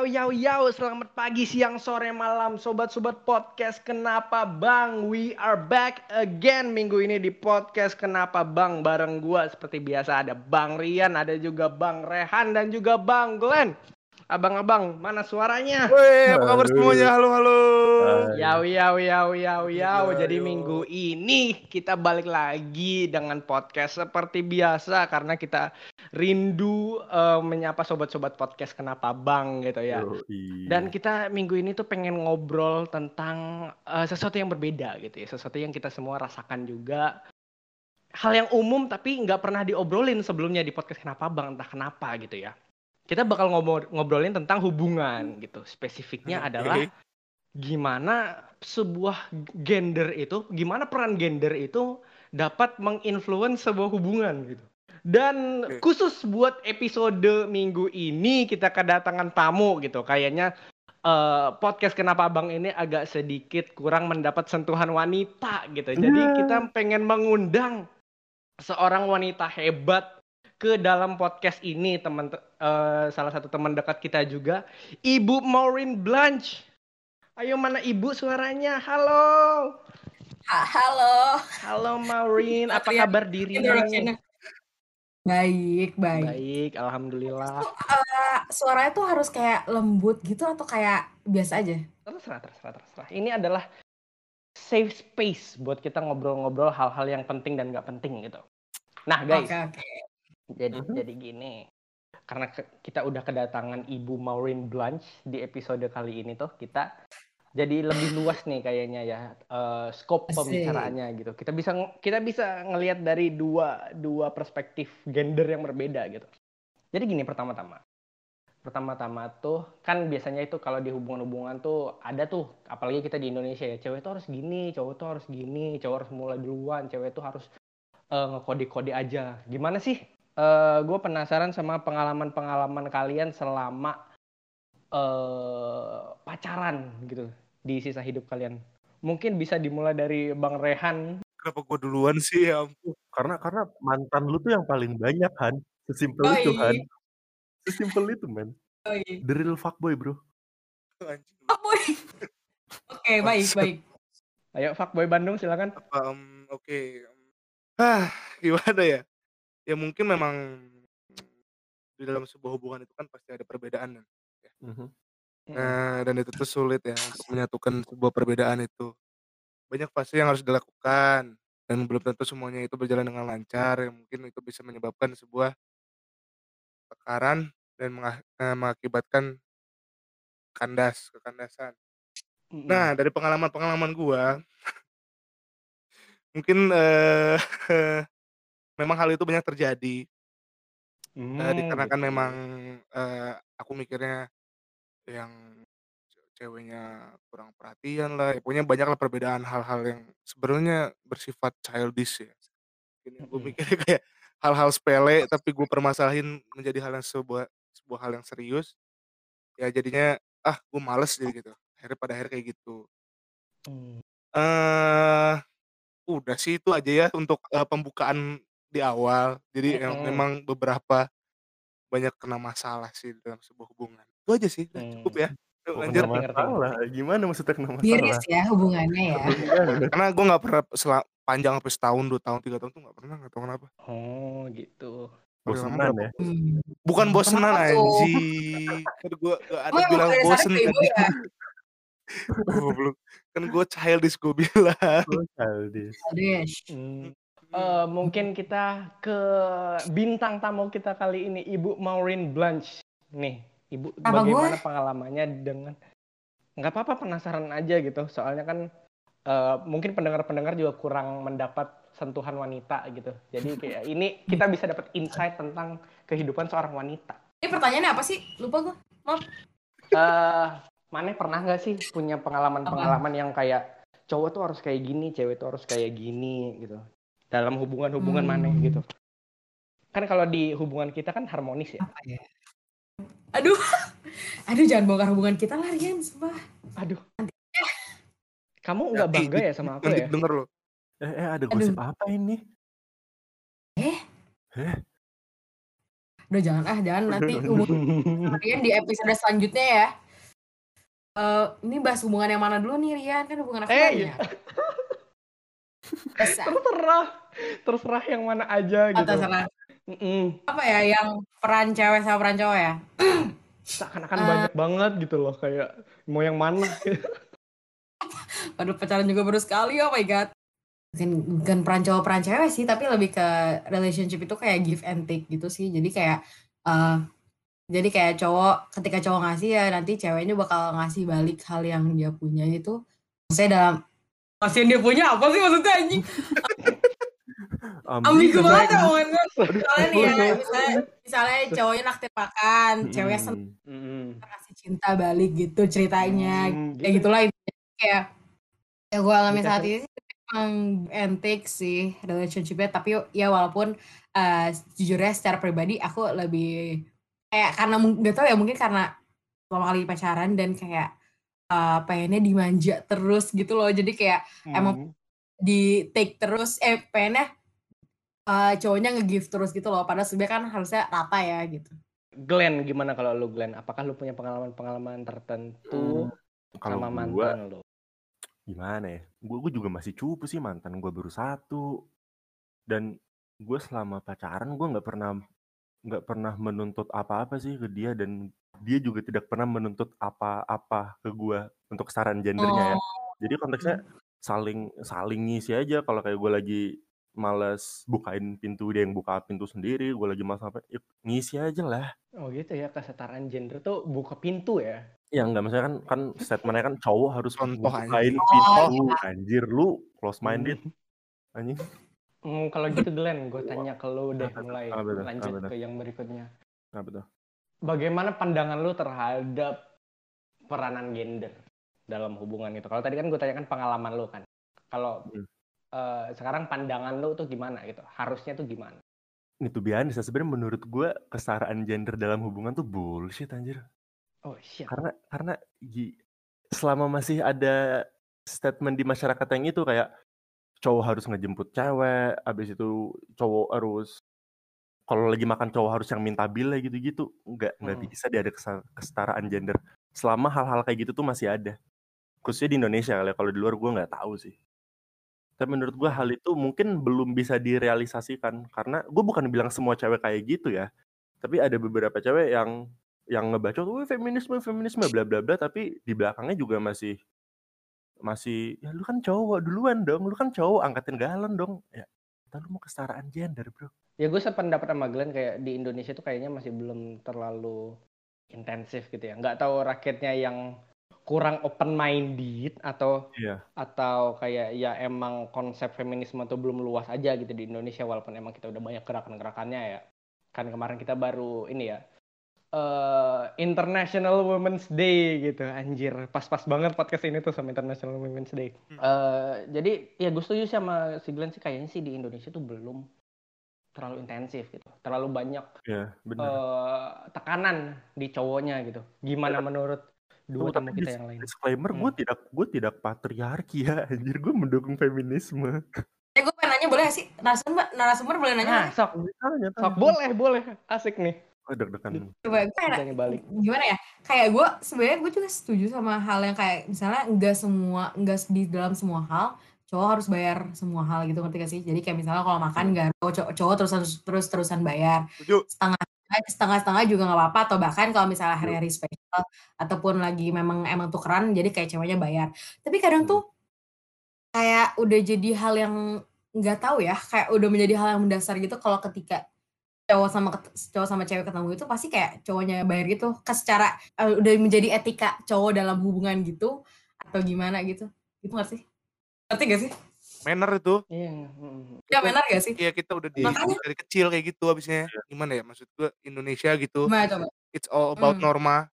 yau yau yau selamat pagi siang sore malam. Sobat-sobat podcast kenapa bang? We are back again minggu ini di podcast kenapa bang? Bareng gua seperti biasa ada bang Rian ada juga bang Rehan dan juga bang Glenn abang-abang mana suaranya Woi, apa kabar semuanya? Halo, halo. Yau yau yau yau yau. Jadi ayo. minggu ini kita balik lagi dengan podcast seperti biasa karena kita rindu eh, menyapa sobat-sobat podcast kenapa bang gitu ya. Yoi. Dan kita minggu ini tuh pengen ngobrol tentang eh, sesuatu yang berbeda gitu ya, sesuatu yang kita semua rasakan juga. Hal yang umum tapi nggak pernah diobrolin sebelumnya di podcast kenapa bang entah kenapa gitu ya. Kita bakal ngobrol ngobrolin tentang hubungan gitu. Spesifiknya Oke. adalah gimana sebuah gender itu, gimana peran gender itu dapat menginfluence sebuah hubungan gitu. Dan Oke. khusus buat episode minggu ini kita kedatangan tamu gitu. Kayaknya eh, podcast Kenapa Bang ini agak sedikit kurang mendapat sentuhan wanita gitu. Jadi Ya. kita pengen mengundang seorang wanita hebat ke dalam podcast ini teman eh, salah satu teman dekat kita juga Ibu Maureen Blanche. Ayo mana Ibu suaranya? Halo. Ha- Halo. Halo Maureen, apa kabar dirimu? Baik, baik. Baik, alhamdulillah. Eh, suaranya tuh harus kayak lembut gitu atau kayak biasa aja? Terserah, terserah, terserah. Ini adalah safe space buat kita ngobrol-ngobrol hal-hal yang penting dan nggak penting gitu. Nah guys, Oke, oke. Jadi Mhm. jadi gini. Karena ke- kita udah kedatangan Ibu Maureen Blanche di episode kali ini tuh kita jadi lebih luas nih kayaknya ya eh, scope Asik. pembicaraannya gitu. Kita bisa kita bisa ngelihat dari dua dua perspektif gender yang berbeda gitu. Jadi gini pertama-tama. Pertama-tama tuh kan biasanya itu kalau di hubungan-hubungan tuh ada tuh apalagi kita di Indonesia ya cewek tuh harus gini, cowok tuh harus gini, cowok harus mulai duluan, cewek tuh harus eh, ngekode-kode aja. Gimana sih? Gue penasaran sama pengalaman-pengalaman kalian selama eh pacaran gitu di sisa hidup kalian. Mungkin bisa dimulai dari Bang Rehan. Kenapa gue duluan sih? Ya ampun. Karena karena mantan lu tuh yang paling banyak Han. Sesimpel Oh, itu. Han. Sesimpel itu men. Oh, iya. The real fuckboy bro. Anjing. Oh, boy. Oke, baik, baik. Ayo fuckboy Bandung silakan. Em, Oke. em, Ah, gimana ya? Ya mungkin memang di dalam sebuah hubungan itu kan pasti ada perbedaan. kan. Mhm. Nah, dan itu tuh sulit ya untuk menyatukan sebuah perbedaan itu. Banyak fase yang harus dilakukan dan belum tentu semuanya itu berjalan dengan lancar. Yang mungkin itu bisa menyebabkan sebuah tekanan dan menga- eh, mengakibatkan kandas, kekandasan. Mm-mm. Nah, dari pengalaman-pengalaman gua, mungkin eh memang hal itu banyak terjadi. Hmm, Eh, dikarenakan gitu. memang eh, aku mikirnya yang ce- ceweknya kurang perhatian lah. Ya, pokoknya banyak lah perbedaan hal-hal yang sebenarnya bersifat childish ya. Gue Mm-mm. mikirnya kayak hal-hal sepele, tapi gue permasalahin menjadi hal yang sebuah sebuah hal yang serius. Ya jadinya ah gue males jadi gitu. Akhirnya pada akhirnya kayak gitu. Hmm. eh udah sih itu aja ya untuk eh, pembukaan di awal. Jadi Mm-mm. memang beberapa banyak kena masalah sih dalam sebuah hubungan. Itu aja sih, udah cukup Hmm. ya. Oh, lanjut. masalah. Gimana maksudnya kena masalah? Miris ya hubungannya ya. Karena gue nggak pernah sela- panjang sampai setahun, dua tahun, tiga tahun tuh nggak pernah, nggak tahu kenapa. Oh gitu. Bosenan ya. Hmm. Bukan bosenan anjing. Kan gue gak ada bilang bosen ya? Goblok. Kan gue childish gue bilang. Oh, childish. Childish. Hmm. Eh, mungkin kita ke bintang tamu kita kali ini Ibu Maureen Blanche. Nih, Ibu Apa bagaimana gue? pengalamannya dengan nggak apa-apa penasaran aja gitu. Soalnya kan eh, mungkin pendengar-pendengar juga kurang mendapat sentuhan wanita gitu. Jadi kayak ini kita bisa dapat insight tentang kehidupan seorang wanita. Ini pertanyaannya apa sih? Lupa gue. Maaf. Eh, Mane pernah nggak sih punya pengalaman-pengalaman yang kayak cowok tuh harus kayak gini, cewek tuh harus kayak gini gitu. Dalam hubungan-hubungan Hmm. Mane gitu. Kan kalau di hubungan kita kan harmonis ya. Apa ya? Aduh. Aduh, jangan bongkar hubungan kita lah, Rian. Sumpah. Aduh. Kamu nggak Nanti bangga di- ya sama aku ya? denger loh. Eh, eh ada Aduh. gosip apa ini? Eh? Eh, Udah jangan ah, jangan nanti Rian di episode selanjutnya ya. Eh, ini bahas hubungan yang mana dulu nih Rian? Kan hubungan aku Eh, banyak. Terserah terserah yang mana aja gitu Terserah. Mm-mm. Apa ya yang peran cewek sama peran cowok ya? seakan-akan Eh. banyak banget gitu loh kayak mau yang mana Aduh pacaran juga baru sekali, oh my god. Bukan, bukan peran cowok peran cewek sih, tapi lebih ke relationship itu kayak give and take gitu sih. Jadi kayak eh jadi kayak cowok ketika cowok ngasih ya nanti ceweknya bakal ngasih balik hal yang dia punya itu. Maksudnya dalam yang dia punya apa sih maksudnya anjing? Ambigu banget ya omongan gue. Misalnya nih ya, misalnya, misalnya cowoknya naktir makan, ceweknya seneng Mm-mm. kasih cinta balik gitu ceritanya. Hmm, kayak gitu. gitulah intinya. kayak ya gue alami saat ini sih emang antik sih relationshipnya tapi ya walaupun eh, jujurnya secara pribadi aku lebih kayak karena nggak tahu ya mungkin karena pertama kali pacaran dan kayak eh, pengennya dimanja terus gitu loh jadi kayak emang Hmm. di take terus eh pengennya eh, cowoknya nge-give terus gitu loh padahal sebenarnya kan harusnya rata ya gitu Glenn gimana kalau lu Glenn apakah lu punya pengalaman-pengalaman tertentu Kalau sama gua mantan lu gimana ya? Gue gue juga masih cupu sih mantan gue baru satu. Dan gue selama pacaran gue nggak pernah nggak pernah menuntut apa-apa sih ke dia dan dia juga tidak pernah menuntut apa-apa ke gue untuk kesetaraan gendernya ya. Jadi konteksnya saling saling ngisi aja. Kalau kayak gue lagi males bukain pintu dia yang buka pintu sendiri gue lagi males apa ya ngisi aja lah. Oh gitu ya kesetaraan gender tuh buka pintu ya? Ya enggak maksudnya kan kan statementnya kan cowok harus bukain anjing. pintu. Anjir lu close minded anjing. Hmm, kalau gitu Glenn gue tanya ke lu tuh? mulai lanjut ke yang berikutnya. Apa tuh bagaimana pandangan lu terhadap peranan gender dalam hubungan itu? Kalau tadi kan gue tanyakan pengalaman lu kan. Kalau Hmm. eh, sekarang pandangan lu tuh gimana gitu? Harusnya tuh gimana? Itu biasa sebenarnya menurut gue kesetaraan gender dalam hubungan tuh bullshit anjir. Oh shit. Karena karena selama masih ada statement di masyarakat yang itu kayak cowok harus ngejemput cewek abis itu cowok harus kalau lagi makan cowok harus yang minta bill gitu-gitu. Nggak nggak Mm. bisa dia ada kesetaraan gender. Selama hal-hal kayak gitu tuh masih ada. Khususnya di Indonesia kali ya. kalau di luar gue nggak tahu sih. Tapi menurut gue hal itu mungkin belum bisa direalisasikan. Karena gue bukan bilang semua cewek kayak gitu ya. Tapi ada beberapa cewek yang yang ngebacot "Wih, feminisme feminisme bla bla bla. Tapi di belakangnya juga masih masih ya lu kan cowok duluan dong. Lu kan cowok angkatin galon dong. Ya kita lu mau kesetaraan gender bro ya gue sependapat sama Glenn kayak di Indonesia tuh kayaknya masih belum terlalu intensif gitu ya. Nggak tahu rakyatnya yang kurang open minded atau iya. atau kayak ya emang konsep feminisme tuh belum luas aja gitu di Indonesia walaupun emang kita udah banyak gerakan-gerakannya ya. Kan kemarin kita baru ini ya eh International Women's Day gitu anjir. Pas-pas banget podcast ini tuh sama International Women's Day. Eh jadi ya gue setuju sih sama si Glenn sih kayaknya sih di Indonesia tuh belum terlalu intensif gitu. Terlalu banyak iya benar. eh tekanan di cowoknya gitu. Gimana menurut dua Tuh, tamu kita yang lain? disclaimer Hmm. gue tidak gue tidak patriarki ya anjir. Gue mendukung feminisme. Eh gue pengen nanya boleh gak sih? Narasumber, narasumber boleh nanya nah sok. Tanya, sok boleh boleh. Asik nih. Oh, deg-degan. Coba gue balik. gimana ya? Kayak gue sebenarnya gue juga setuju sama hal yang kayak misalnya enggak semua enggak di dalam semua hal cowok harus bayar semua hal gitu ngerti gak sih? Jadi kayak misalnya kalau makan enggak cowok, cowok terus terus terusan bayar. Setuju. setengah setengah setengah juga nggak apa-apa atau bahkan kalau misalnya hari-hari spesial ataupun lagi memang emang tukeran jadi kayak ceweknya bayar. Tapi kadang tuh kayak udah jadi hal yang nggak tahu ya kayak udah menjadi hal yang mendasar gitu kalau ketika cowok sama cowok sama cewek ketemu itu pasti kayak cowoknya bayar gitu. Ke secara eh, udah menjadi etika cowok dalam hubungan gitu atau gimana gitu. Gitu nggak sih ngerti gak sih Manner itu. iya mm. ya benar gak sih Iya kita udah di Makanya- dari kecil kayak gitu abisnya. Gimana ya maksud gua Indonesia gitu. gimana coba It's all about Hmm. norma.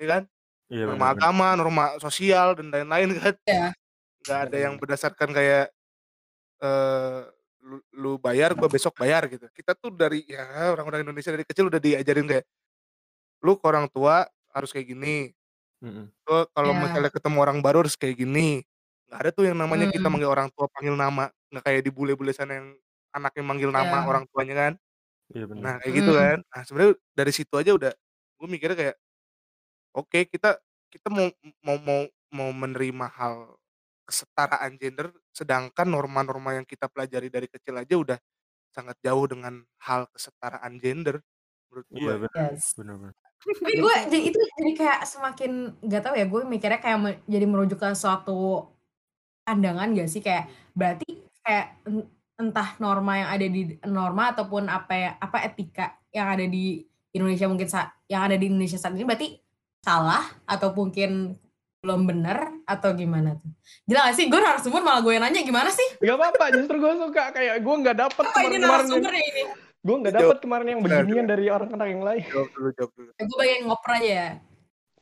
Iya kan? iya norma benar agama, norma sosial dan lain-lain kan. Iya. Nggak ada yang berdasarkan kayak eh lu, lu bayar, gua besok bayar gitu. Kita tuh dari ya orang-orang Indonesia dari kecil udah diajarin kayak lu ke orang tua harus kayak gini. Mm-mm. Lu kalau Iya. misalnya ketemu orang baru harus kayak gini. Nggak ada tuh yang namanya kita Hmm. manggil orang tua panggil nama. Nggak kayak di bule-bule sana yang anaknya manggil nama Iya. orang tuanya kan. Iya benar. Nah, kayak gitu Hmm. kan. Nah, sebenarnya dari situ aja udah gue mikirnya kayak oke kita kita mau mau mau mau menerima hal kesetaraan gender sedangkan norma-norma yang kita pelajari dari kecil aja udah sangat jauh dengan hal kesetaraan gender menurut gue. Iya benar. Yes. Benar benar. Tapi gue jadi itu jadi kayak semakin nggak tahu ya gue mikirnya kayak me- jadi merujuk ke suatu pandangan gak sih kayak berarti kayak en- entah norma yang ada di norma ataupun apa ya apa etika yang ada di Indonesia mungkin saat yang ada di Indonesia saat ini berarti salah atau mungkin belum benar atau gimana tuh? Gila gak sih? Gue narasumber malah gue yang nanya gimana sih? Gak apa-apa, justru gue suka kayak gue nggak dapet Apa ini kemarin-kemarin yang narasumbernya ini? gue nggak Jawab. dapet kemarin yang beginian dari orang-orang yang lain. Jawab dulu, jawab dulu. Gue bagian ngoper aja ya.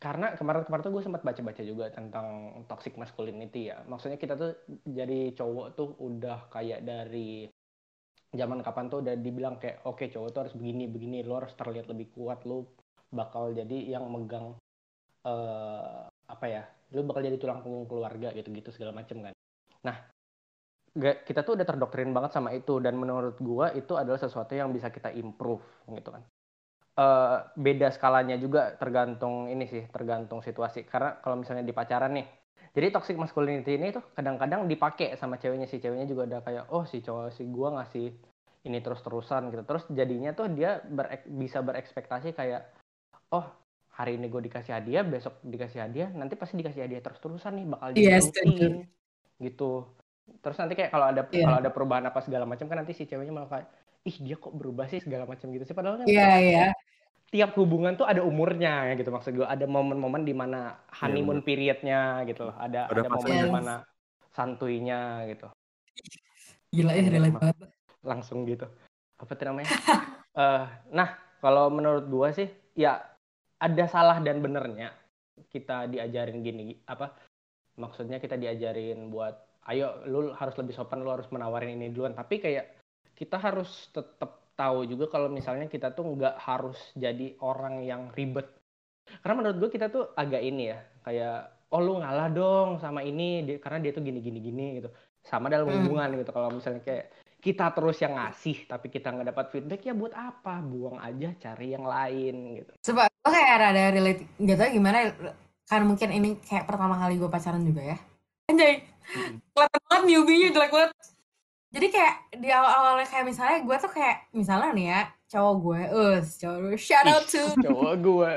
Karena kemarin-kemarin tuh gue sempat baca-baca juga tentang toxic masculinity ya. Maksudnya kita tuh jadi cowok tuh udah kayak dari zaman kapan tuh udah dibilang kayak oke cowok tuh harus begini begini lo harus terlihat lebih kuat lo bakal jadi yang megang eh apa ya lo bakal jadi tulang punggung keluarga gitu-gitu segala macem kan. Nah ga- kita tuh udah terdoktrin banget sama itu dan menurut gua itu adalah sesuatu yang bisa kita improve gitu kan. Eh, beda skalanya juga tergantung ini sih tergantung situasi. Karena kalau misalnya di pacaran nih jadi toxic masculinity ini tuh kadang-kadang dipakai sama ceweknya. Si ceweknya juga ada kayak oh si cowok si gua ngasih ini terus-terusan gitu. Terus jadinya tuh dia berek- bisa berekspektasi kayak oh hari ini gue dikasih hadiah besok dikasih hadiah nanti pasti dikasih hadiah terus-terusan nih bakal Iya, diterusin gitu. Terus nanti kayak kalau ada Iya. kalau ada perubahan apa segala macam kan nanti si ceweknya malah kayak ih dia kok berubah sih segala macam gitu sih. Padahal kan Iya, iya. tiap hubungan tuh ada umurnya ya gitu maksud gue ada momen-momen di mana honeymoon bener. periodnya gitu loh. Ada Ada ada momen di mana santuinya gitu. Gila ya, relate banget. langsung gitu. Apa tuh namanya? Eh, nah kalau menurut gue sih ya ada salah dan benernya kita diajarin gini apa maksudnya kita diajarin buat ayo lu harus lebih sopan lu harus menawarin ini duluan. Tapi kayak kita harus tetap tahu juga kalau misalnya kita tuh nggak harus jadi orang yang ribet karena menurut gue kita tuh agak ini ya kayak oh lu ngalah dong sama ini dia- karena dia tuh gini gini gini gitu sama dalam Hmm. hubungan gitu kalau misalnya kayak kita terus yang ngasih tapi kita nggak dapat feedback ya buat apa buang aja cari yang lain gitu Coba gue kayak rada relate, nggak tahu gimana, kan mungkin ini kayak pertama kali gue pacaran juga ya. Anjay, kelihatan banget newbie-nya jelek banget. Jadi kayak di awal-awalnya kayak misalnya gue tuh kayak misalnya nih ya cowok gue, us cowok gue, shout out to, cowok gue.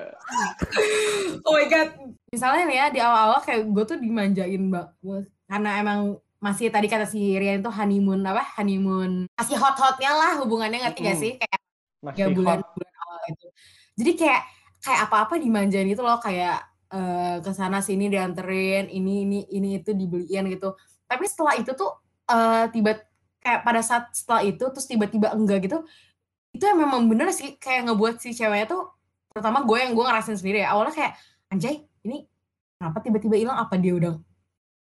Oh my god, misalnya nih ya di awal-awal kayak gue tuh dimanjain banget karena emang masih tadi kata si Rian itu honeymoon apa honeymoon. Masih hot-hotnya lah hubungannya ngerti gak Mm-mm. sih? Kayak masih tiga bulan hot. bulan awal itu jadi kayak kayak apa-apa dimanjain itu loh kayak eh, ke sana sini dianterin ini ini ini itu dibeliin gitu. Tapi setelah itu tuh eh, tiba kayak pada saat setelah itu terus tiba-tiba enggak gitu itu yang memang bener sih kayak ngebuat si ceweknya tuh terutama gue yang gue ngerasain sendiri ya awalnya kayak anjay ini kenapa tiba-tiba hilang? Apa dia udah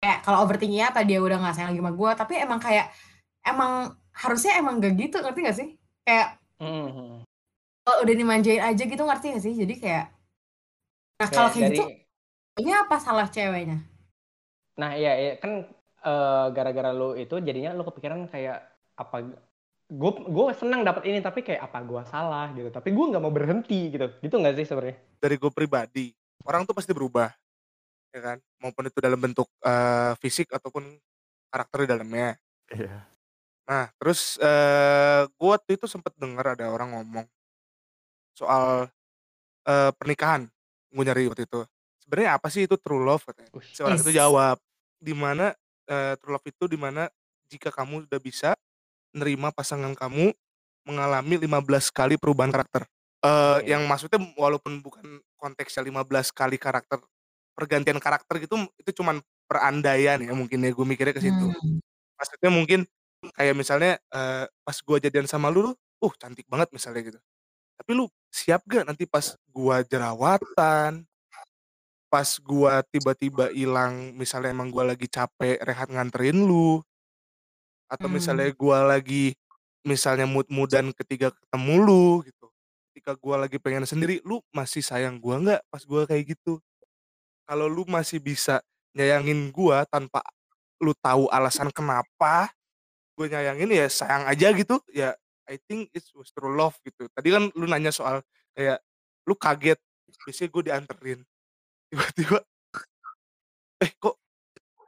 kayak kalau overthinkingnya apa dia udah nggak sayang lagi sama gue? Tapi emang kayak emang harusnya emang gak gitu ngerti gak sih? Kayak Mhm. kalau udah dimanjain aja gitu ngerti gak sih? Jadi kayak nah kalau Kayak kayak dari gitu ini apa salah ceweknya? Nah iya, iya kan eh, gara-gara lu itu jadinya lu kepikiran kayak apa gue gue senang dapat ini tapi kayak apa gue salah gitu tapi gue nggak mau berhenti gitu gitu nggak sih sebenarnya Dari gue pribadi, orang tuh pasti berubah, ya kan? Maupun itu dalam bentuk eh, fisik ataupun karakter di dalamnya. Iya. Nah, terus eh gue waktu itu sempet dengar ada orang ngomong soal eh, pernikahan. Gue nyari waktu itu. Sebenarnya apa sih itu true love katanya? Ush. Si orang itu jawab, di mana eh, true love itu di mana jika kamu sudah bisa nerima pasangan kamu mengalami 15 kali perubahan karakter. Oke. yang maksudnya walaupun bukan konteksnya 15 kali karakter pergantian karakter gitu itu cuman perandaian ya mungkin ya gue mikirnya ke situ Hmm. maksudnya mungkin kayak misalnya eh, pas gua jadian sama lu, lu uh cantik banget misalnya gitu tapi lu siap gak nanti pas gua jerawatan pas gua tiba-tiba hilang misalnya emang gua lagi capek rehat nganterin lu atau Hmm. misalnya gua lagi misalnya mood-moodan ketika ketemu lu gitu ketika gua lagi pengen sendiri lu masih sayang gua nggak pas gua kayak gitu kalau lu masih bisa nyayangin gua tanpa lu tahu alasan kenapa gue nyayangin ya sayang aja gitu ya I think it was true love gitu. Tadi kan lu nanya soal kayak lu kaget, biasanya gue dianterin. Tiba-tiba eh kok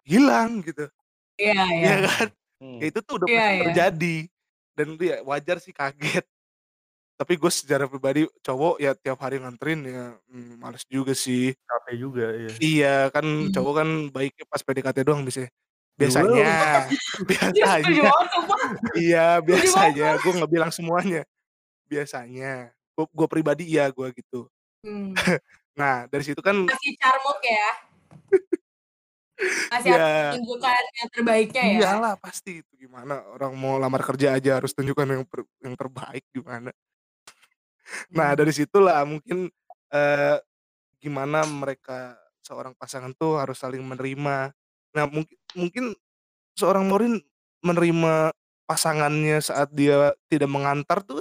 hilang gitu. Iya, iya. Iya kan? Hmm. Ya itu tuh udah Iya, pasti iya. terjadi. Dan itu ya wajar sih kaget. Tapi gue secara pribadi cowok ya tiap hari nganterin ya hmm, males juga sih. Capek juga ya. Iya kan Hmm. cowok kan baiknya pas PDKT doang bisa. Biasanya, Iya, setuju biasanya, sumpah. iya biasanya. Gue nggak bilang semuanya. Biasanya, gue gue pribadi iya gue gitu. Hmm. Nah dari situ kan Masih carmuk ya. Masih Iya. harus tunjukkan yang terbaiknya ya. iyalah pasti itu gimana orang mau lamar kerja aja harus tunjukkan yang per- yang terbaik gimana. Nah Hmm. dari situlah mungkin eh, gimana mereka seorang pasangan tuh harus saling menerima. Nah mungkin mungkin seorang Morin menerima pasangannya saat dia tidak mengantar tuh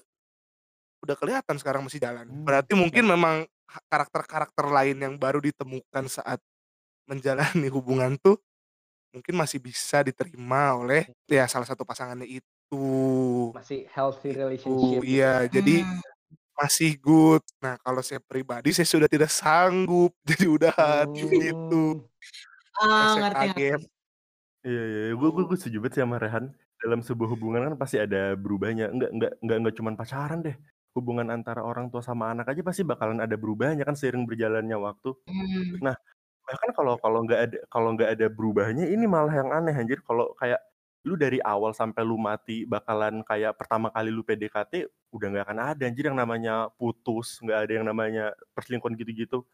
udah kelihatan sekarang masih jalan. Hmm, Berarti mungkin memang ha- karakter-karakter lain yang baru ditemukan saat menjalani hubungan tuh mungkin masih bisa diterima oleh ya salah satu pasangannya itu. Masih healthy Itu relationship. gitu iya ya. jadi Hmm. masih good. Nah, kalau saya pribadi saya sudah tidak sanggup jadi udahan gitu. Hmm. Ah, Saya ngerti, kaget. ngerti. Iya iya, gue gue gue setuju banget sih sama Rehan. Dalam sebuah hubungan kan pasti ada berubahnya. Enggak enggak enggak enggak cuma pacaran deh. Hubungan antara orang tua sama anak aja pasti bakalan ada berubahnya kan seiring berjalannya waktu. Hmm. Nah, bahkan kalau kalau nggak ada kalau nggak ada berubahnya ini malah yang aneh anjir kalau kayak lu dari awal sampai lu mati bakalan kayak pertama kali lu PDKT udah nggak akan ada anjir yang namanya putus, nggak ada yang namanya perselingkuhan gitu-gitu.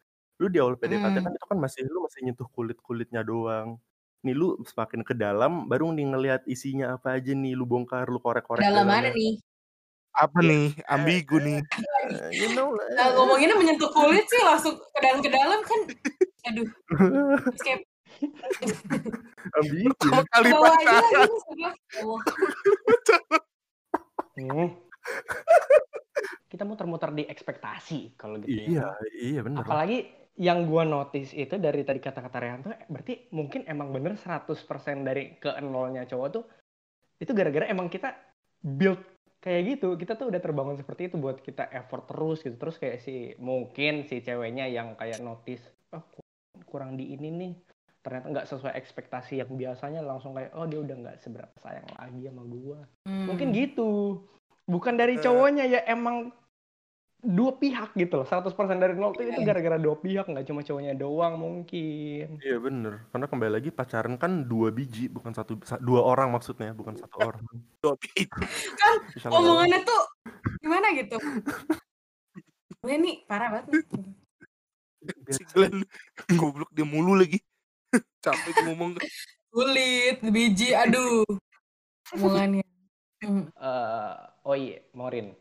Lu di awal PDKT Hmm. kan itu kan masih lu masih nyentuh kulit-kulitnya doang. Nih lu semakin ke dalam baru nih ngelihat isinya apa aja nih lu bongkar, lu korek-korek Dalam mana nih? Apa nih? Ambigu nih. Eh, you know. Nah, ngomonginnya menyentuh kulit sih langsung ke dalam ke dalam kan. Aduh, terus kayak Ambigu. Pertama kali pacaran. Hmm. Kita muter-muter di ekspektasi kalau gitu ya. Iya, iya bener lah. Apalagi yang gua notice itu dari tadi kata-kata Rehan tuh berarti mungkin emang bener 100% dari ke nolnya cowok tuh itu gara-gara emang kita build kayak gitu kita tuh udah terbangun seperti itu buat kita effort terus gitu terus kayak si mungkin si ceweknya yang kayak notice oh ku- kurang di ini nih ternyata nggak sesuai ekspektasi yang biasanya langsung kayak oh dia udah nggak seberapa sayang lagi sama gua mungkin Hmm. gitu bukan dari Eh. cowoknya ya emang dua pihak gitu loh 100% dari nol tuh itu Iya. gara-gara dua pihak nggak cuma cowoknya doang mungkin Iya bener, karena kembali lagi pacaran kan dua biji, bukan satu, sa- dua orang maksudnya, bukan satu orang. Dobi itu. Kan Allah. omongannya tuh gimana gitu. Gue nih parah banget. Si Glenn goblok dia mulu lagi. Capek ngomong. Kulit, biji, aduh. Omongannya. Eh, oh iya Morin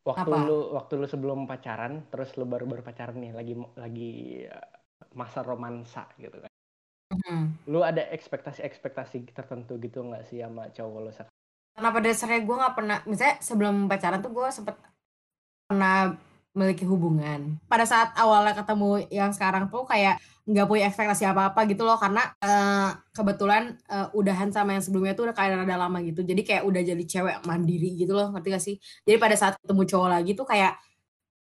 waktu Apa? lu waktu lu sebelum pacaran terus lu baru-baru pacaran nih lagi lagi eh, masa romansa gitu kan Hmm. lu ada ekspektasi-ekspektasi tertentu gitu nggak sih sama cowok lu sekarang Karena pada dasarnya gue nggak pernah, misalnya sebelum pacaran tuh gue sempet pernah memiliki hubungan. Pada saat awalnya ketemu yang sekarang tuh kayak nggak punya ekspektasi apa-apa gitu loh, karena eh, kebetulan eh, udahan sama yang sebelumnya tuh udah kayak rada lama gitu. Jadi kayak udah jadi cewek mandiri gitu loh, ngerti gak sih? Jadi pada saat ketemu cowok lagi tuh kayak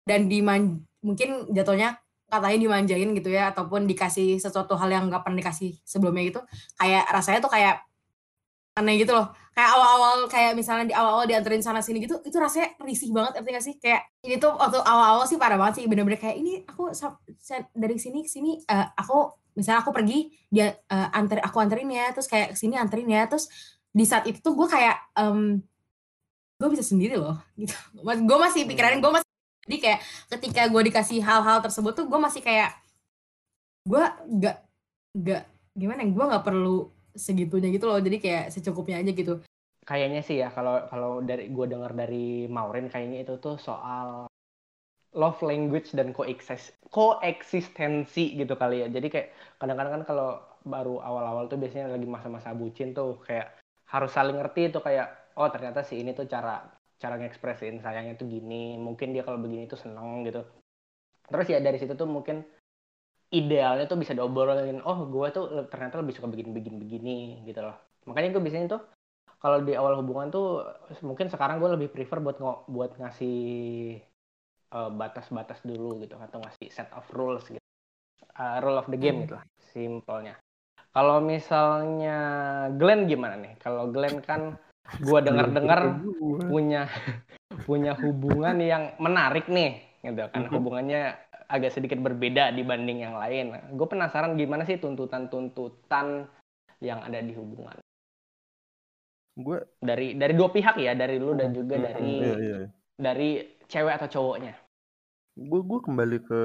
dan diman mungkin jatuhnya katanya dimanjain gitu ya ataupun dikasih sesuatu hal yang nggak pernah dikasih sebelumnya gitu kayak rasanya tuh kayak aneh gitu loh. Kayak awal-awal kayak misalnya di awal-awal dianterin sana sini gitu itu rasanya risih banget ngerti gak sih? Kayak ini tuh waktu awal-awal sih parah banget sih bener-bener kayak ini aku dari sini ke sini eh, aku misalnya aku pergi dia eh, anter aku anterin ya terus kayak ke sini anterin ya terus di saat itu tuh gue kayak em gue bisa sendiri loh gitu. Gue masih pikiran gue masih jadi kayak ketika gue dikasih hal-hal tersebut tuh gue masih kayak gue gak gak gimana gue nggak perlu segitunya gitu loh jadi kayak secukupnya aja gitu. Kayaknya sih ya kalau kalau dari gue dengar dari Maureen kayaknya itu tuh soal love language dan koeksis koeksistensi gitu kali ya. Jadi kayak kadang-kadang kan kalau baru awal-awal tuh biasanya lagi masa-masa bucin tuh kayak harus saling ngerti tuh kayak oh ternyata si ini tuh cara cara ngekspresin sayangnya tuh gini mungkin dia kalau begini tuh seneng gitu. Terus ya dari situ tuh mungkin idealnya tuh bisa diobrolin oh gue tuh ternyata lebih suka begini begini begini gitu loh makanya gue biasanya tuh kalau di awal hubungan tuh mungkin sekarang gue lebih prefer buat ngo- buat ngasih eh, batas-batas dulu gitu atau ngasih set of rules gitu. Eh, rule of the game Hmm. gitu lah simpelnya. Kalau misalnya Glenn gimana nih? Kalau Glenn kan gua dengar-dengar punya punya hubungan yang menarik nih gitu kan hubungannya agak sedikit berbeda dibanding yang lain. Gue penasaran gimana sih tuntutan-tuntutan yang ada di hubungan gue dari dari dua pihak ya dari lu dan juga dari iya, iya, iya. dari cewek atau cowoknya. gue gue kembali ke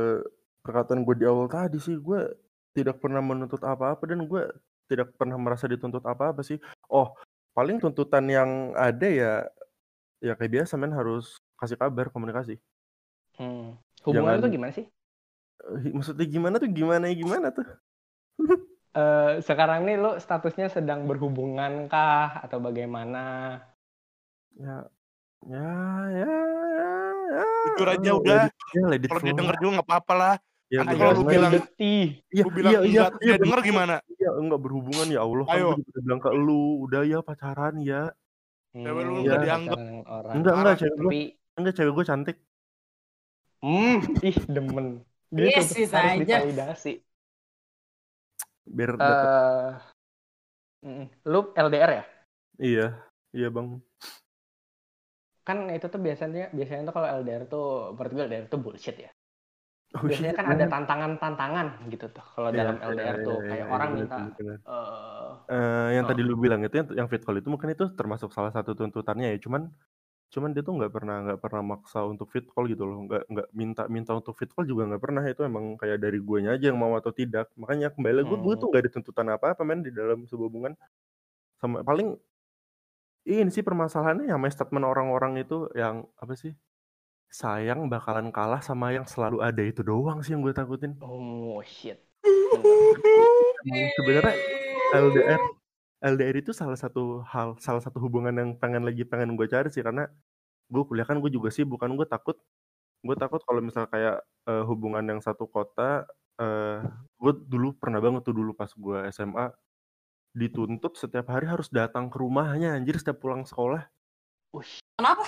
perkataan gue di awal tadi sih gue tidak pernah menuntut apa-apa dan gue tidak pernah merasa dituntut apa-apa sih oh paling tuntutan yang ada ya ya kayak biasa men harus kasih kabar komunikasi Hmm. Hubungan Jangan- lu tuh gimana sih? Maksudnya gimana tuh gimana ya gimana tuh Eh, sekarang nih lu statusnya sedang berhubungan kah atau bagaimana? ya ya ya ya, ya. Jujur aja Let udah. ya Kalau dia denger juga nggak apa-apa lah. ya Nanti kalau lu bilang- Letih. iya Gue bilang iya iya enggak, dia iya, denger gimana? iya enggak berhubungan ya Allah kan Ayo. gue juga udah bilang ke lu udah ya pacaran ya Hmm, Cewek lu nggak pacaran dianggap. orang. enggak enggak cewek gue enggak cewek gue cantik hmm, ih demen. Gitu Yes, tuh, bisa harus aja. divalidasi. biar Eh, mm, lu LDR ya? iya iya bang Kan itu tuh biasanya biasanya tuh kalau LDR tuh menurut gue LDR tuh bullshit ya. Oh, Biasanya shit, kan ada tantangan-tantangan gitu tuh kalau Iya, dalam iya, LDR iya, tuh iya, kayak iya, orang bener, minta bener, eh, Eh, yang Oh. tadi lu bilang itu yang, yang fit call itu mungkin itu termasuk salah satu tuntutannya ya cuman cuman dia tuh nggak pernah nggak pernah maksa untuk fit call gitu loh. Nggak nggak minta minta untuk fit call juga nggak pernah. Itu emang kayak dari guanya aja yang mau atau tidak. Makanya kembali gue gue Hmm. tuh nggak ada tuntutan apa apa men di dalam sebuah hubungan. Sama paling ini sih permasalahannya yang main statement orang-orang itu yang apa sih sayang bakalan kalah sama yang selalu ada itu doang sih yang gue takutin. Oh shit. sebenarnya LDR LDR itu salah satu hal salah satu hubungan yang pengen lagi pengen gue cari sih karena gue kuliah kan gue juga sih bukan gue takut gue takut kalau misal kayak eh, hubungan yang satu kota eh gue dulu pernah banget tuh dulu pas gue SMA dituntut setiap hari harus datang ke rumahnya anjir setiap pulang sekolah Ush. Kenapa?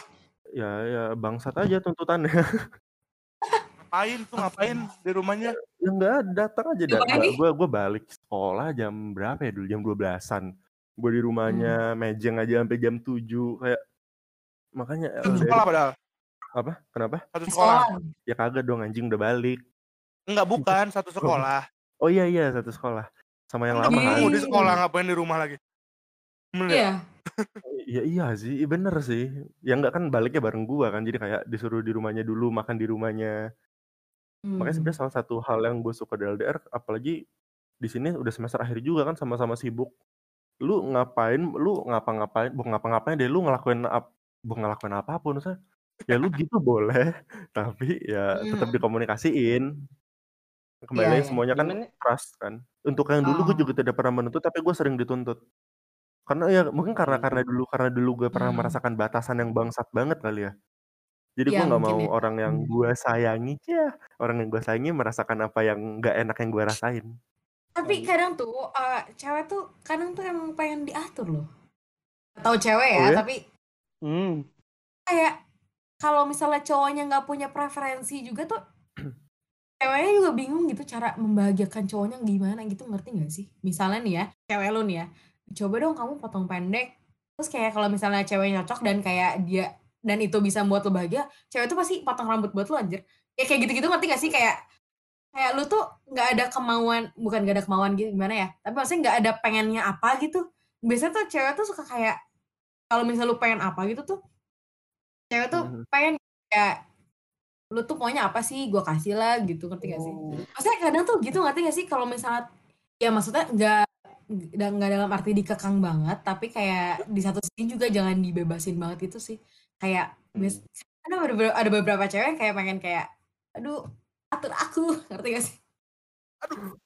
ya ya bangsat aja tuntutannya Ngapain tuh ngapain di rumahnya? ya enggak datang aja da- Gimana nih? gue gue balik sekolah jam berapa ya dulu jam 12-an gue di rumahnya mejeng aja sampai jam 7 kayak makanya Satu LDR sekolah padahal. apa kenapa Satu sekolah. Ya kagak dong anjing udah balik Enggak bukan satu sekolah. oh iya iya satu sekolah sama yang lama kan di sekolah ngapain di rumah lagi? Bener ya? Iya. iya iya sih iya bener sih ya enggak kan baliknya bareng gua kan jadi kayak disuruh di rumahnya dulu makan di rumahnya makanya Hmm. sebenarnya salah satu hal yang gue suka dari LDR apalagi di sini udah semester akhir juga kan sama-sama sibuk lu ngapain lu ngapa-ngapain bukan ngapa-ngapain deh lu ngelakuin ap, bukan ngelakuin apa pun saya ya lu gitu boleh tapi ya tetap Hmm. dikomunikasiin kembali Iya, lagi iya. semuanya kan Gimana? trust kan untuk yang dulu gue Oh. juga tidak pernah menuntut tapi gue sering dituntut karena ya mungkin karena Hmm. karena dulu karena dulu gue pernah Hmm. merasakan batasan yang bangsat banget kali ya jadi Iya, gue nggak mau ya. orang yang Hmm. gue sayangi ya orang yang gue sayangi merasakan apa yang nggak enak yang gue rasain Tapi Hmm. kadang tuh eh, cewek tuh kadang tuh emang pengen diatur loh. Atau cewek ya, Oh ya? tapi Hmm. kayak kalau misalnya cowoknya nggak punya preferensi juga tuh ceweknya juga bingung gitu cara membahagiakan cowoknya gimana gitu ngerti nggak sih? Misalnya nih ya, cewek lu nih ya, coba dong kamu potong pendek. Terus kayak kalau misalnya cewek cocok dan kayak dia dan itu bisa membuat lo bahagia, cewek tuh pasti potong rambut buat lo anjir. Ya kayak gitu-gitu ngerti gak sih kayak kayak lu tuh nggak ada kemauan, bukan nggak ada kemauan gitu gimana ya? Tapi maksudnya nggak ada pengennya apa gitu. Biasanya tuh cewek tuh suka kayak kalau misalnya lu pengen apa gitu tuh cewek tuh Mhm. pengen kayak lu tuh pokoknya apa sih gue kasih lah gitu ngerti gak sih maksudnya kadang tuh gitu ngerti gak sih kalau misalnya ya maksudnya nggak nggak dalam arti dikekang banget tapi kayak di satu sisi juga jangan dibebasin banget itu sih kayak bias- ada beberapa, ada beberapa cewek yang kayak pengen kayak aduh atur aku ngerti gak sih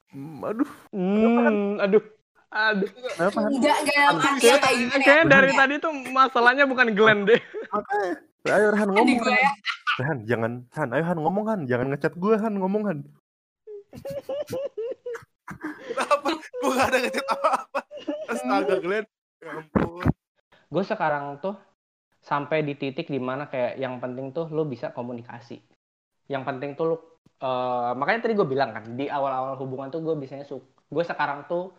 Hmm, aduh Hmm, aduh. Aduh. kenapa Han? nggak nggak dalam arti yang kayak gimana ya Kayaknya dari Kayak tadi tuh masalahnya bukan Glenn deh. makanya ayo Han ngomong gue Han. ya Han jangan Han ayo Han ngomong Han jangan ngechat gue Han ngomong Han Kenapa? Gue gak ada ngechat apa-apa. Astaga Glenn. Ya ampun. gue sekarang tuh sampai di titik di mana kayak yang penting tuh lo bisa komunikasi yang penting tuh lo uh, makanya tadi gue bilang kan di awal-awal hubungan tuh gue biasanya suka gue sekarang tuh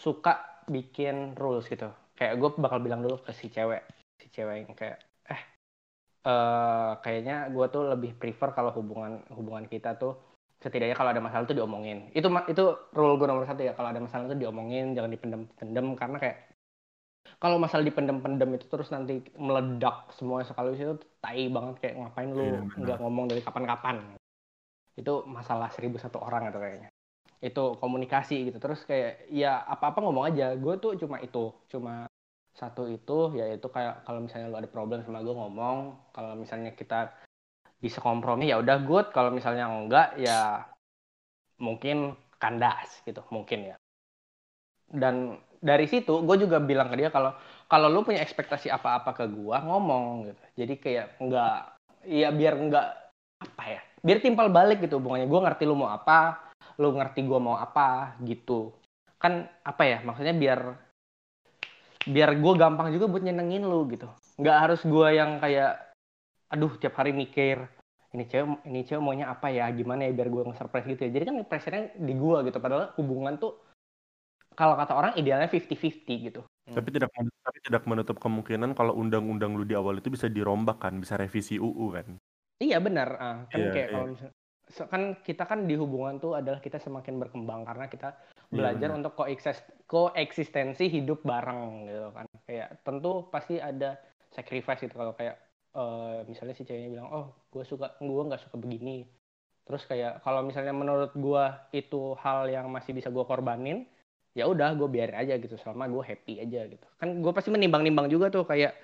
suka bikin rules gitu. Kayak gue bakal bilang dulu ke si cewek si cewek yang kayak eh uh, kayaknya gue tuh lebih prefer kalau hubungan hubungan kita tuh setidaknya kalau ada masalah tuh diomongin. Itu itu rule gue nomor satu ya kalau ada masalah tuh diomongin jangan dipendem-pendem karena kayak kalau masalah dipendem-pendem itu terus nanti meledak semua sekali itu tai banget kayak ngapain lu iya, nggak ngomong dari kapan-kapan itu masalah seribu satu orang itu kayaknya. Itu komunikasi gitu. Terus kayak ya apa-apa ngomong aja. Gue tuh cuma itu cuma satu itu yaitu kayak kalau misalnya lu ada problem sama gue ngomong. Kalau misalnya kita bisa kompromi ya udah good. Kalau misalnya enggak ya mungkin kandas gitu mungkin ya. Dan dari situ gue juga bilang ke dia kalau kalau lu punya ekspektasi apa-apa ke gue ngomong gitu. Jadi kayak nggak ya biar nggak apa ya biar timpal balik gitu hubungannya gue ngerti lu mau apa lu ngerti gue mau apa gitu kan apa ya maksudnya biar biar gue gampang juga buat nyenengin lu gitu nggak harus gue yang kayak aduh tiap hari mikir ini cewek ini cewek maunya apa ya gimana ya biar gue nge-surprise gitu ya jadi kan pressure di gue gitu padahal hubungan tuh kalau kata orang idealnya 50-50 gitu. Hmm. Tapi tidak tapi tidak menutup kemungkinan kalau undang-undang lu di awal itu bisa dirombak kan, bisa revisi UU kan. Iya benar, uh, kan yeah, kayak yeah. kalau misalnya kan kita kan di hubungan tuh adalah kita semakin berkembang karena kita iya, belajar yeah, untuk koeksist koeksistensi hidup bareng gitu kan. Kayak tentu pasti ada sacrifice gitu kalau kayak uh, misalnya si ceweknya bilang, "Oh, gue suka gue nggak suka begini." Terus kayak kalau misalnya menurut gue itu hal yang masih bisa gue korbanin, ya udah gue biarin aja gitu selama gue happy aja gitu kan gue pasti menimbang-nimbang juga tuh kayak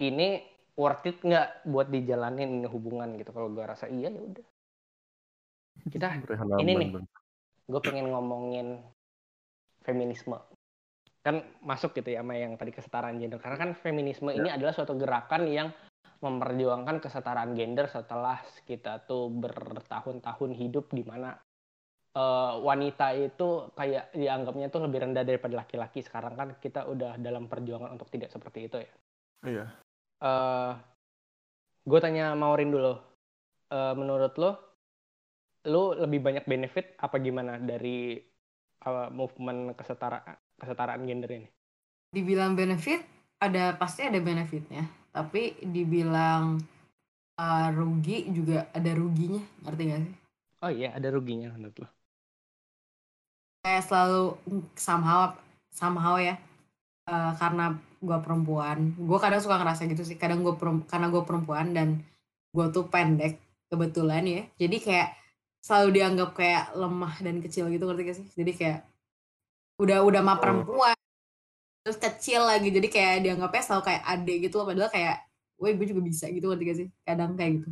ini worth it nggak buat dijalanin ini hubungan gitu kalau gue rasa iya ya udah kita ini nih gue pengen ngomongin feminisme kan masuk gitu ya sama yang tadi kesetaraan gender karena kan feminisme ya. ini adalah suatu gerakan yang memperjuangkan kesetaraan gender setelah kita tuh bertahun-tahun hidup di mana uh, wanita itu kayak dianggapnya tuh lebih rendah daripada laki-laki. Sekarang kan kita udah dalam perjuangan untuk tidak seperti itu ya. Iya. Uh, gue tanya Maurin dulu. Uh, menurut lo, lo lebih banyak benefit apa gimana dari uh, movement kesetara kesetaraan gender ini? Dibilang benefit, ada pasti ada benefitnya. Tapi dibilang uh, rugi juga ada ruginya, ngerti gak sih? Oh iya, ada ruginya menurut lo kayak selalu somehow somehow ya uh, karena gue perempuan. Gue kadang suka ngerasa gitu sih. Kadang gue karena gue perempuan dan gue tuh pendek kebetulan ya. Jadi kayak selalu dianggap kayak lemah dan kecil gitu ngerti gak sih? Jadi kayak udah udah mah oh. perempuan terus kecil lagi. Jadi kayak dianggapnya selalu kayak adik gitu loh. Padahal kayak woi gue juga bisa gitu ngerti gak sih? Kadang kayak gitu.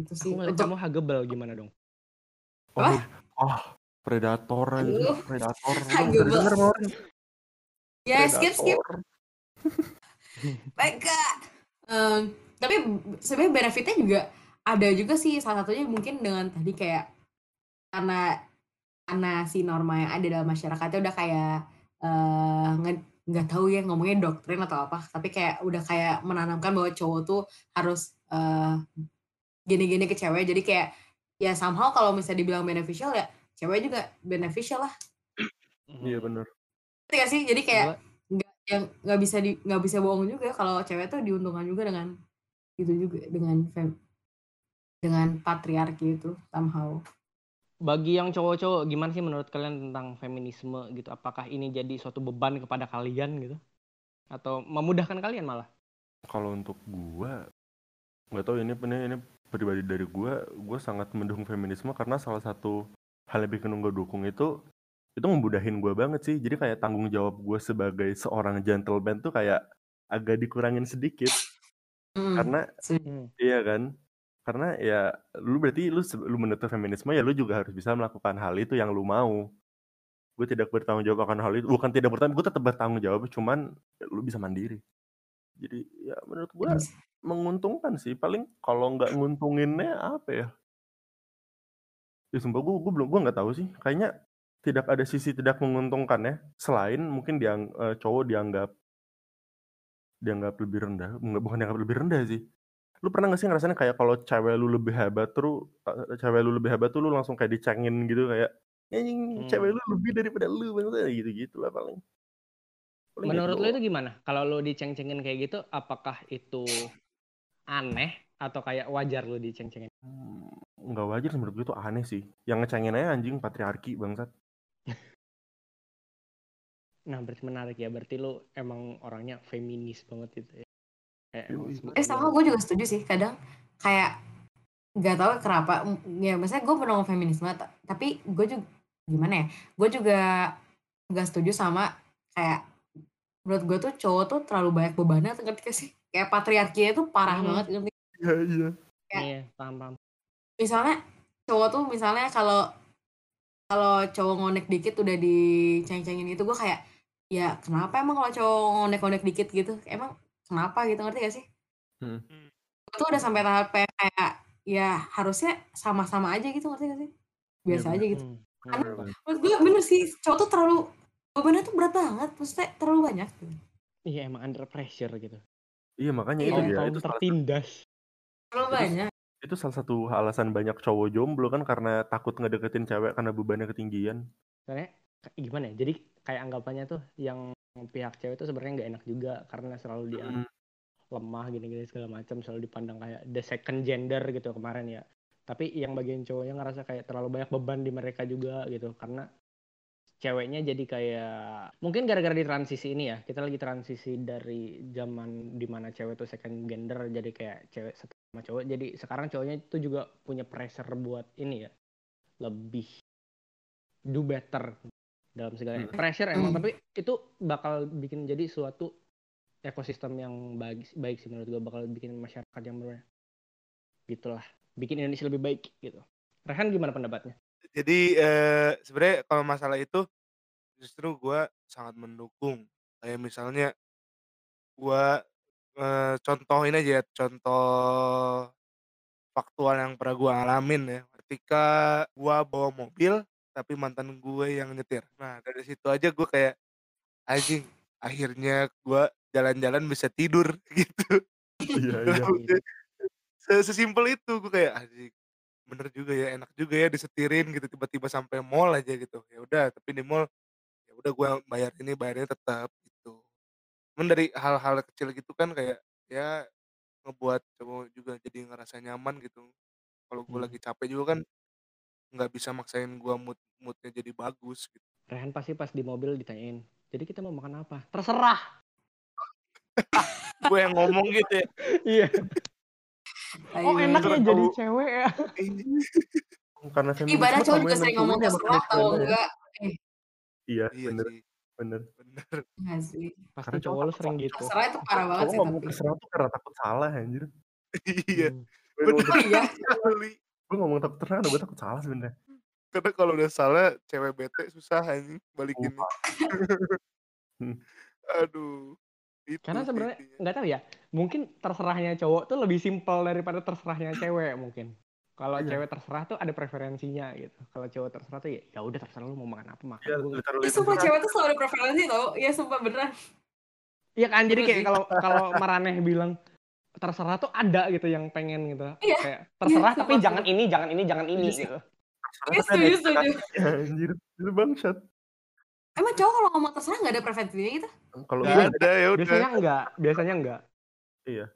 Itu sih. aku Untuk... kamu hagebel gimana dong? Oh, oh Predator aja, Predator. denger Ya, skip skip. Baik Um, tapi sebenarnya benefitnya juga ada juga sih. Salah satunya mungkin dengan tadi kayak karena karena si norma yang ada dalam masyarakatnya udah kayak uh, nggak tahu ya ngomongnya doktrin atau apa. Tapi kayak udah kayak menanamkan bahwa cowok tuh harus uh, gini-gini ke cewek. Jadi kayak ya somehow kalau misalnya dibilang beneficial ya cewek juga beneficial lah. Iya benar Iya sih? Jadi kayak yang nggak bisa di nggak bisa bohong juga kalau cewek tuh diuntungkan juga dengan itu juga dengan fem, dengan patriarki itu somehow. Bagi yang cowok-cowok gimana sih menurut kalian tentang feminisme gitu? Apakah ini jadi suatu beban kepada kalian gitu? Atau memudahkan kalian malah? Kalau untuk gua nggak tahu ini ini ini pribadi dari gua gua sangat mendukung feminisme karena salah satu hal yang bikin gue dukung itu itu ngemudahin gue banget sih jadi kayak tanggung jawab gue sebagai seorang gentleman tuh kayak agak dikurangin sedikit mm. karena mm. iya kan karena ya lu berarti lu lu menutup feminisme ya lu juga harus bisa melakukan hal itu yang lu mau gue tidak bertanggung jawab akan hal itu bukan tidak bertanggung gue tetap bertanggung jawab cuman ya, lu bisa mandiri jadi ya menurut gue yes. menguntungkan sih paling kalau nggak nguntunginnya apa ya Ya sumpah gue gue belum gue nggak tahu sih. Kayaknya tidak ada sisi tidak menguntungkan ya. Selain mungkin dia uh, cowok dianggap dianggap lebih rendah nggak bukan dianggap lebih rendah sih lu pernah gak sih ngerasain kayak kalau cewek lu lebih hebat tuh eh, cewek lu lebih hebat tuh lu langsung kayak dicengin gitu kayak anjing Hmm. cewek lu lebih daripada lu bang gitu gitu lah paling Paling gitu Menurut lu itu gimana? Kalau lu diceng-cengin kayak gitu, apakah itu aneh atau kayak wajar lu diceng-cengin? Hmm, nggak wajar menurut gue itu aneh sih yang ngecengin aja anjing patriarki bangsat Nah, berarti menarik ya. Berarti lu emang orangnya feminis banget gitu ya. Kayak Eh sama gue juga setuju sih kadang kayak nggak tahu kenapa m- ya maksudnya gue pernah ngomong feminisme ta- tapi gue juga gimana ya gue juga nggak setuju sama kayak menurut gue tuh cowok tuh terlalu banyak bebannya ngerti gak sih kayak patriarkinya tuh parah Hmm. banget ngerti iya iya Iya, paham paham. misalnya cowok tuh misalnya kalau kalau cowok ngonek dikit udah diceng-cengin itu gue kayak ya kenapa emang kalau cowok ngonek-ngonek dikit gitu emang kenapa gitu ngerti gak sih Hmm. Tuh udah sampai tahap kayak ya harusnya sama-sama aja gitu ngerti gak sih biasa Iya, aja gitu Hmm. Karena Hmm. menurut gue bener sih cowok tuh terlalu bebannya tuh berat banget maksudnya terlalu banyak gitu. Iya, emang under pressure gitu. iya makanya Iya. itu dia Kaum itu tertindas. terlalu banyak itu salah satu alasan banyak cowok jomblo kan karena takut ngedeketin cewek karena bebannya ketinggian k- gimana ya? Jadi kayak anggapannya tuh yang pihak cewek tuh sebenarnya nggak enak juga karena selalu dia Hmm. lemah gini-gini segala macam selalu dipandang kayak the second gender gitu kemarin ya. Tapi yang bagian cowoknya ngerasa kayak terlalu banyak beban di mereka juga gitu karena ceweknya jadi kayak mungkin gara-gara di transisi ini ya kita lagi transisi dari zaman di mana cewek tuh second gender jadi kayak cewek sama cowok. Jadi sekarang cowoknya itu juga punya pressure buat ini ya. Lebih do better dalam segala Hmm. pressure emang. Hmm. tapi itu bakal bikin jadi suatu ekosistem yang baik baik sih menurut gue bakal bikin masyarakat yang bener gitulah. Bikin Indonesia lebih baik gitu. Rehan gimana pendapatnya? Jadi eh, sebenarnya kalau masalah itu justru gua sangat mendukung. Kayak misalnya gua eh, contohin aja ya, contoh faktual yang pernah gua alamin ya. Ketika gua bawa mobil tapi mantan gue yang nyetir. Nah, dari situ aja gue kayak anjing, akhirnya gua jalan-jalan bisa tidur gitu. iya iya Gitu. Se- Sesimpel itu gue kayak anjing bener juga ya enak juga ya disetirin gitu tiba-tiba sampai mall aja gitu ya udah tapi di mall ya udah gue bayar ini bayarnya tetap cuman dari hal-hal kecil gitu kan kayak ya ngebuat cowok juga jadi ngerasa nyaman gitu. Kalau gue Hmm. lagi capek juga kan nggak bisa maksain gue mood moodnya jadi bagus gitu. Rehan pasti pas di mobil ditanyain jadi kita mau makan apa? Terserah. Gue yang ngomong gitu ya. Iya. Oh Ayo. enak ya Terus jadi cewek ya. Karena Ih, padahal cowok juga sering ngomong masculine terserah atau cewek ya. enggak? Iya iya bener sih. bener bener. Enggak sih. Pasti Karena cowok cowok lu sering gitu. Terserah itu parah banget cowok sih ngomong tapi. terserah tuh karena takut salah anjir. Iya. Ngomong, iya. sekali gue ngomong takut terserah karena gue takut salah sebenarnya karena kalau udah salah cewek bete susah anjing balikinnya Hmm. aduh. Itu karena sebenarnya nggak tahu ya mungkin terserahnya cowok tuh lebih simpel daripada terserahnya cewek mungkin kalau Iya. cewek terserah tuh ada preferensinya gitu. Kalau cowok terserah tuh ya ya udah terserah lu mau makan apa makan Iya, Gua- literally Ih, sumpah cewek tuh selalu ada preferensi tau. Iya sumpah beneran. Iya kan jadi kayak sih. kalau kalau Maraneh bilang terserah tuh ada gitu yang pengen gitu. Iya. kayak terserah Iya, tapi sumpah. jangan ini jangan ini jangan ini Iya sih. gitu. Terserah Iya setuju setuju. Anjir. Itu bangsat. Emang cowok kalau ngomong terserah gak ada preferensinya gitu? Kalau Nggak gue ada. ya udah. Biasanya enggak biasanya enggak Iya.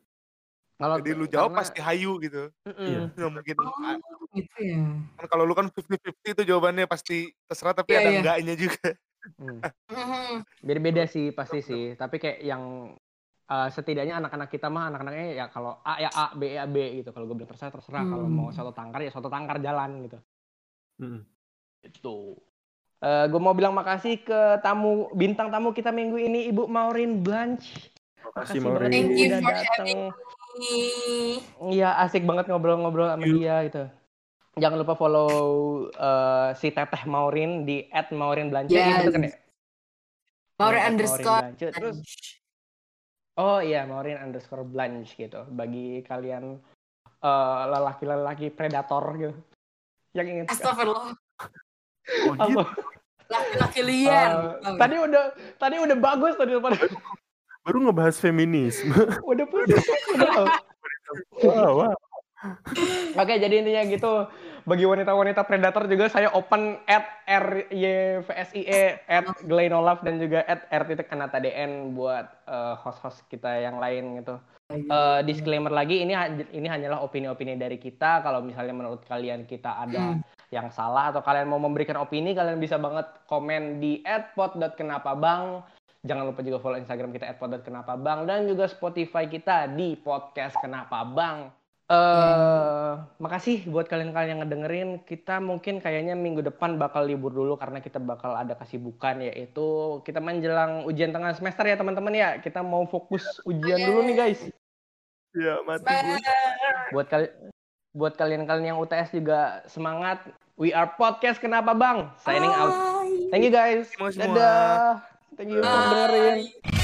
Kalau jadi lu jawab karena- pasti hayu gitu. Iya. nggak mungkin Oh gitu ya kan kalau lu kan 50-50 itu jawabannya pasti terserah tapi Iya, ada iya. enggaknya juga Hmm. Mhm. beda-beda sih pasti sih tapi kayak yang eh, setidaknya anak-anak kita mah anak-anaknya ya kalau A ya A B ya B gitu kalau gue bilang terserah terserah kalau Hmm. mau soto tangkar ya soto tangkar jalan gitu Mm-mm. itu gue mau bilang makasih ke tamu bintang tamu kita minggu ini Ibu Maureen Blanche makasih Makasih Maureen Thank you udah. Ih, Iya asik banget ngobrol-ngobrol sama you. dia gitu. Jangan lupa follow eh, si Teteh Maureen di @maureen_blanche Iya, Yes. betul kan ya? Maure Iya, underscore Blanche. Terus oh iya Maureen underscore Blanche gitu. Bagi kalian eh, lelaki-lelaki predator gitu. Yang ingin Astagfirullah oh gitu? Laki-laki liar Oh, tadi udah tadi udah bagus tadi pada Baru ngebahas feminisme. Udah. Wah, wah. Oke, jadi intinya gitu. Bagi wanita-wanita predator juga saya open at RYVSIE, at Glenolaf, dan juga at R.Anatadn buat eh, host-host kita yang lain gitu. Eh, disclaimer lagi, ini ini hanyalah opini-opini dari kita. Kalau misalnya menurut kalian kita ada yang salah atau kalian mau memberikan opini, kalian bisa banget komen di @pod.kenapabang. Jangan lupa juga follow Instagram kita @pod.kenapabang dan juga Spotify kita di podcast Kenapa Bang. Eh, makasih buat kalian-kalian yang ngedengerin. Kita mungkin kayaknya minggu depan bakal libur dulu karena kita bakal ada kesibukan yaitu kita menjelang ujian tengah semester ya teman-teman ya. Kita mau fokus ujian dulu nih guys. Ya, mati. Buat kali buat kalian-kalian yang UTS juga semangat. We are podcast kenapa bang? Signing out. Bye. Thank you guys. Semua semua. Dadah. Thank you for dengerin.